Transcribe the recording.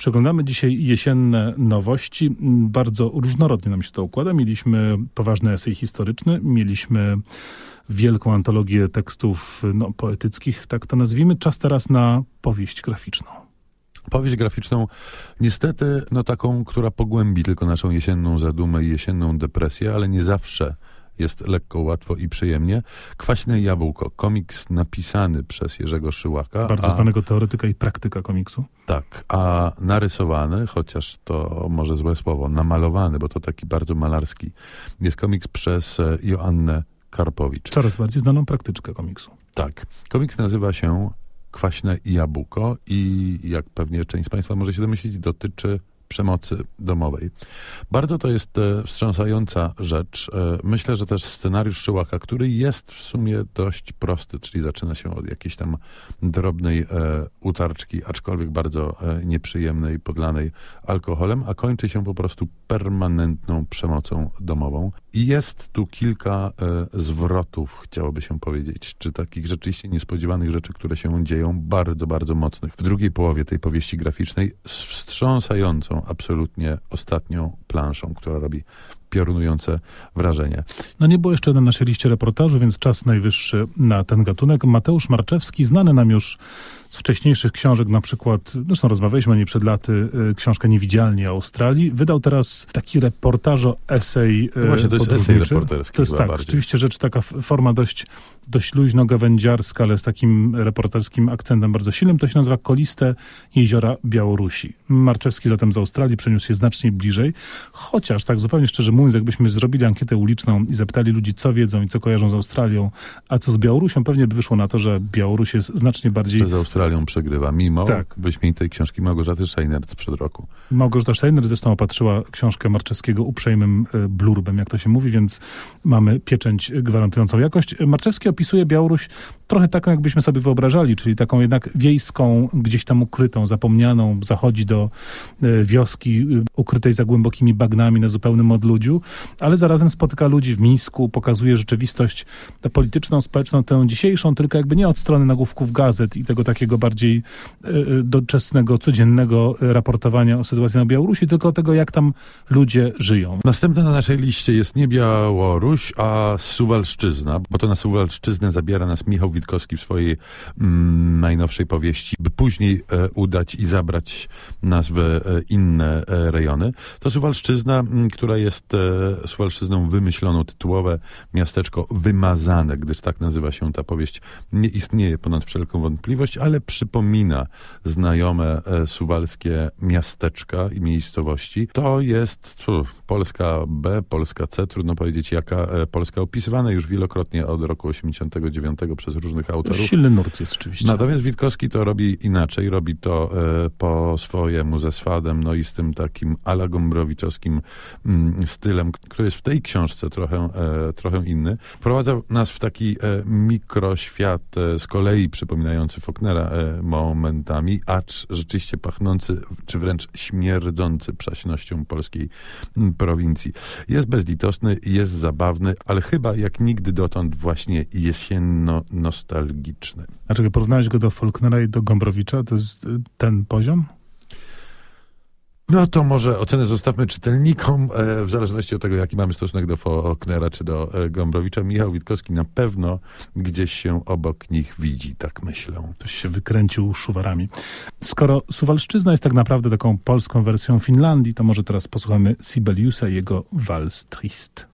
Przeglądamy dzisiaj jesienne nowości. Bardzo różnorodnie nam się to układa. Mieliśmy poważny esej historyczny, mieliśmy wielką antologię tekstów no, poetyckich, tak to nazwijmy. Czas teraz na powieść graficzną. Powieść graficzną, niestety, no taką, która pogłębi tylko naszą jesienną zadumę i jesienną depresję, ale nie zawsze jest lekko, łatwo i przyjemnie. Kwaśne jabłko, komiks napisany przez Jerzego Szyłaka. Bardzo a, znanego teoretyka i praktyka komiksu. Tak, a narysowany, chociaż to może złe słowo, namalowany, bo to taki bardzo malarski, jest komiks przez e, Joannę Karpowicz. Coraz bardziej znaną praktyczkę komiksu. Tak. Komiks nazywa się Kwaśne jabłko i jak pewnie część z Państwa może się domyślić, dotyczy przemocy domowej. Bardzo to jest e, wstrząsająca rzecz. E, myślę, że też scenariusz Szyłaka, który jest w sumie dość prosty, czyli zaczyna się od jakiejś tam drobnej e, utarczki, aczkolwiek bardzo nieprzyjemnej, podlanej alkoholem, a kończy się po prostu permanentną przemocą domową. I jest tu kilka zwrotów, chciałoby się powiedzieć, czy takich rzeczywiście niespodziewanych rzeczy, które się dzieją, bardzo, bardzo mocnych. W drugiej połowie tej powieści graficznej z wstrząsającą absolutnie ostatnią planszą, która robi piorunujące wrażenie. No nie było jeszcze na naszej liście reportażu, więc czas najwyższy na ten gatunek. Mateusz Marczewski, znany nam już z wcześniejszych książek, na przykład, zresztą rozmawialiśmy o niej przed laty, y, książkę Niewidzialni Australii, wydał teraz taki reportażo, esej no Właśnie, to jest esej reporterski. To jest tak, bardziej. rzeczywiście rzecz taka forma dość, dość luźno-gawędziarska, ale z takim reporterskim akcentem bardzo silnym. To się nazywa Koliste Jeziora Białorusi. Marczewski zatem z Australii przeniósł się znacznie bliżej, chociaż tak zupełnie szczerze mówiąc, jakbyśmy zrobili ankietę uliczną i zapytali ludzi, co wiedzą i co kojarzą z Australią, a co z Białorusią, pewnie by wyszło na to, że Białoruś jest znacznie bardziej... Z Australią przegrywa, mimo tak. wyśmienitej książki Małgorzaty Scheiner sprzed roku. Małgorzata Scheiner zresztą opatrzyła książkę Marczewskiego uprzejmym e, blurbem, jak to się mówi, więc mamy pieczęć gwarantującą jakość. Marczewski opisuje Białoruś trochę taką, jakbyśmy sobie wyobrażali, czyli taką jednak wiejską, gdzieś tam ukrytą, zapomnianą, zachodzi do e, wioski e, ukrytej za głębokimi bagnami na zupełnym odludziu ale zarazem spotyka ludzi w Mińsku, pokazuje rzeczywistość polityczną, społeczną, tę dzisiejszą, tylko jakby nie od strony nagłówków gazet i tego takiego bardziej e, e, doczesnego, codziennego raportowania o sytuacji na Białorusi, tylko tego, jak tam ludzie żyją. Następne na naszej liście jest nie Białoruś, a Suwalszczyzna, bo to na Suwalszczyznę zabiera nas Michał Witkowski w swojej mm, najnowszej powieści, by później e, udać i zabrać nas w e, inne e, rejony. To Suwalszczyzna, która jest Suwalszczyzną wymyślono tytułowe miasteczko wymazane, gdyż tak nazywa się ta powieść. Nie istnieje ponad wszelką wątpliwość, ale przypomina znajome e, suwalskie miasteczka i miejscowości. To jest Polska B, Polska C, trudno powiedzieć jaka e, Polska opisywana już wielokrotnie od roku 89 przez różnych autorów. Silny nurt jest oczywiście. Natomiast Witkowski to robi inaczej, robi to e, po swojemu ze swadem, no i z tym takim ala Gombrowiczowskim mm, stylem który jest w tej książce trochę, e, trochę inny, wprowadza nas w taki e, mikroświat e, z kolei przypominający Faulknera e, momentami, acz rzeczywiście pachnący, czy wręcz śmierdzący przaśnością polskiej m, prowincji. Jest bezlitosny, jest zabawny, ale chyba jak nigdy dotąd właśnie jesienno-nostalgiczny. A czego porównałeś go do Faulknera i do Gombrowicza? To jest y, ten poziom? No to może ocenę zostawmy czytelnikom, e, w zależności od tego, jaki mamy stosunek do Faulknera czy do e, Gombrowicza. Michał Witkowski na pewno gdzieś się obok nich widzi, tak myślę. Ktoś się wykręcił szuwarami. Skoro Suwalszczyzna jest tak naprawdę taką polską wersją Finlandii, to może teraz posłuchamy Sibeliusa i jego Wals Trist.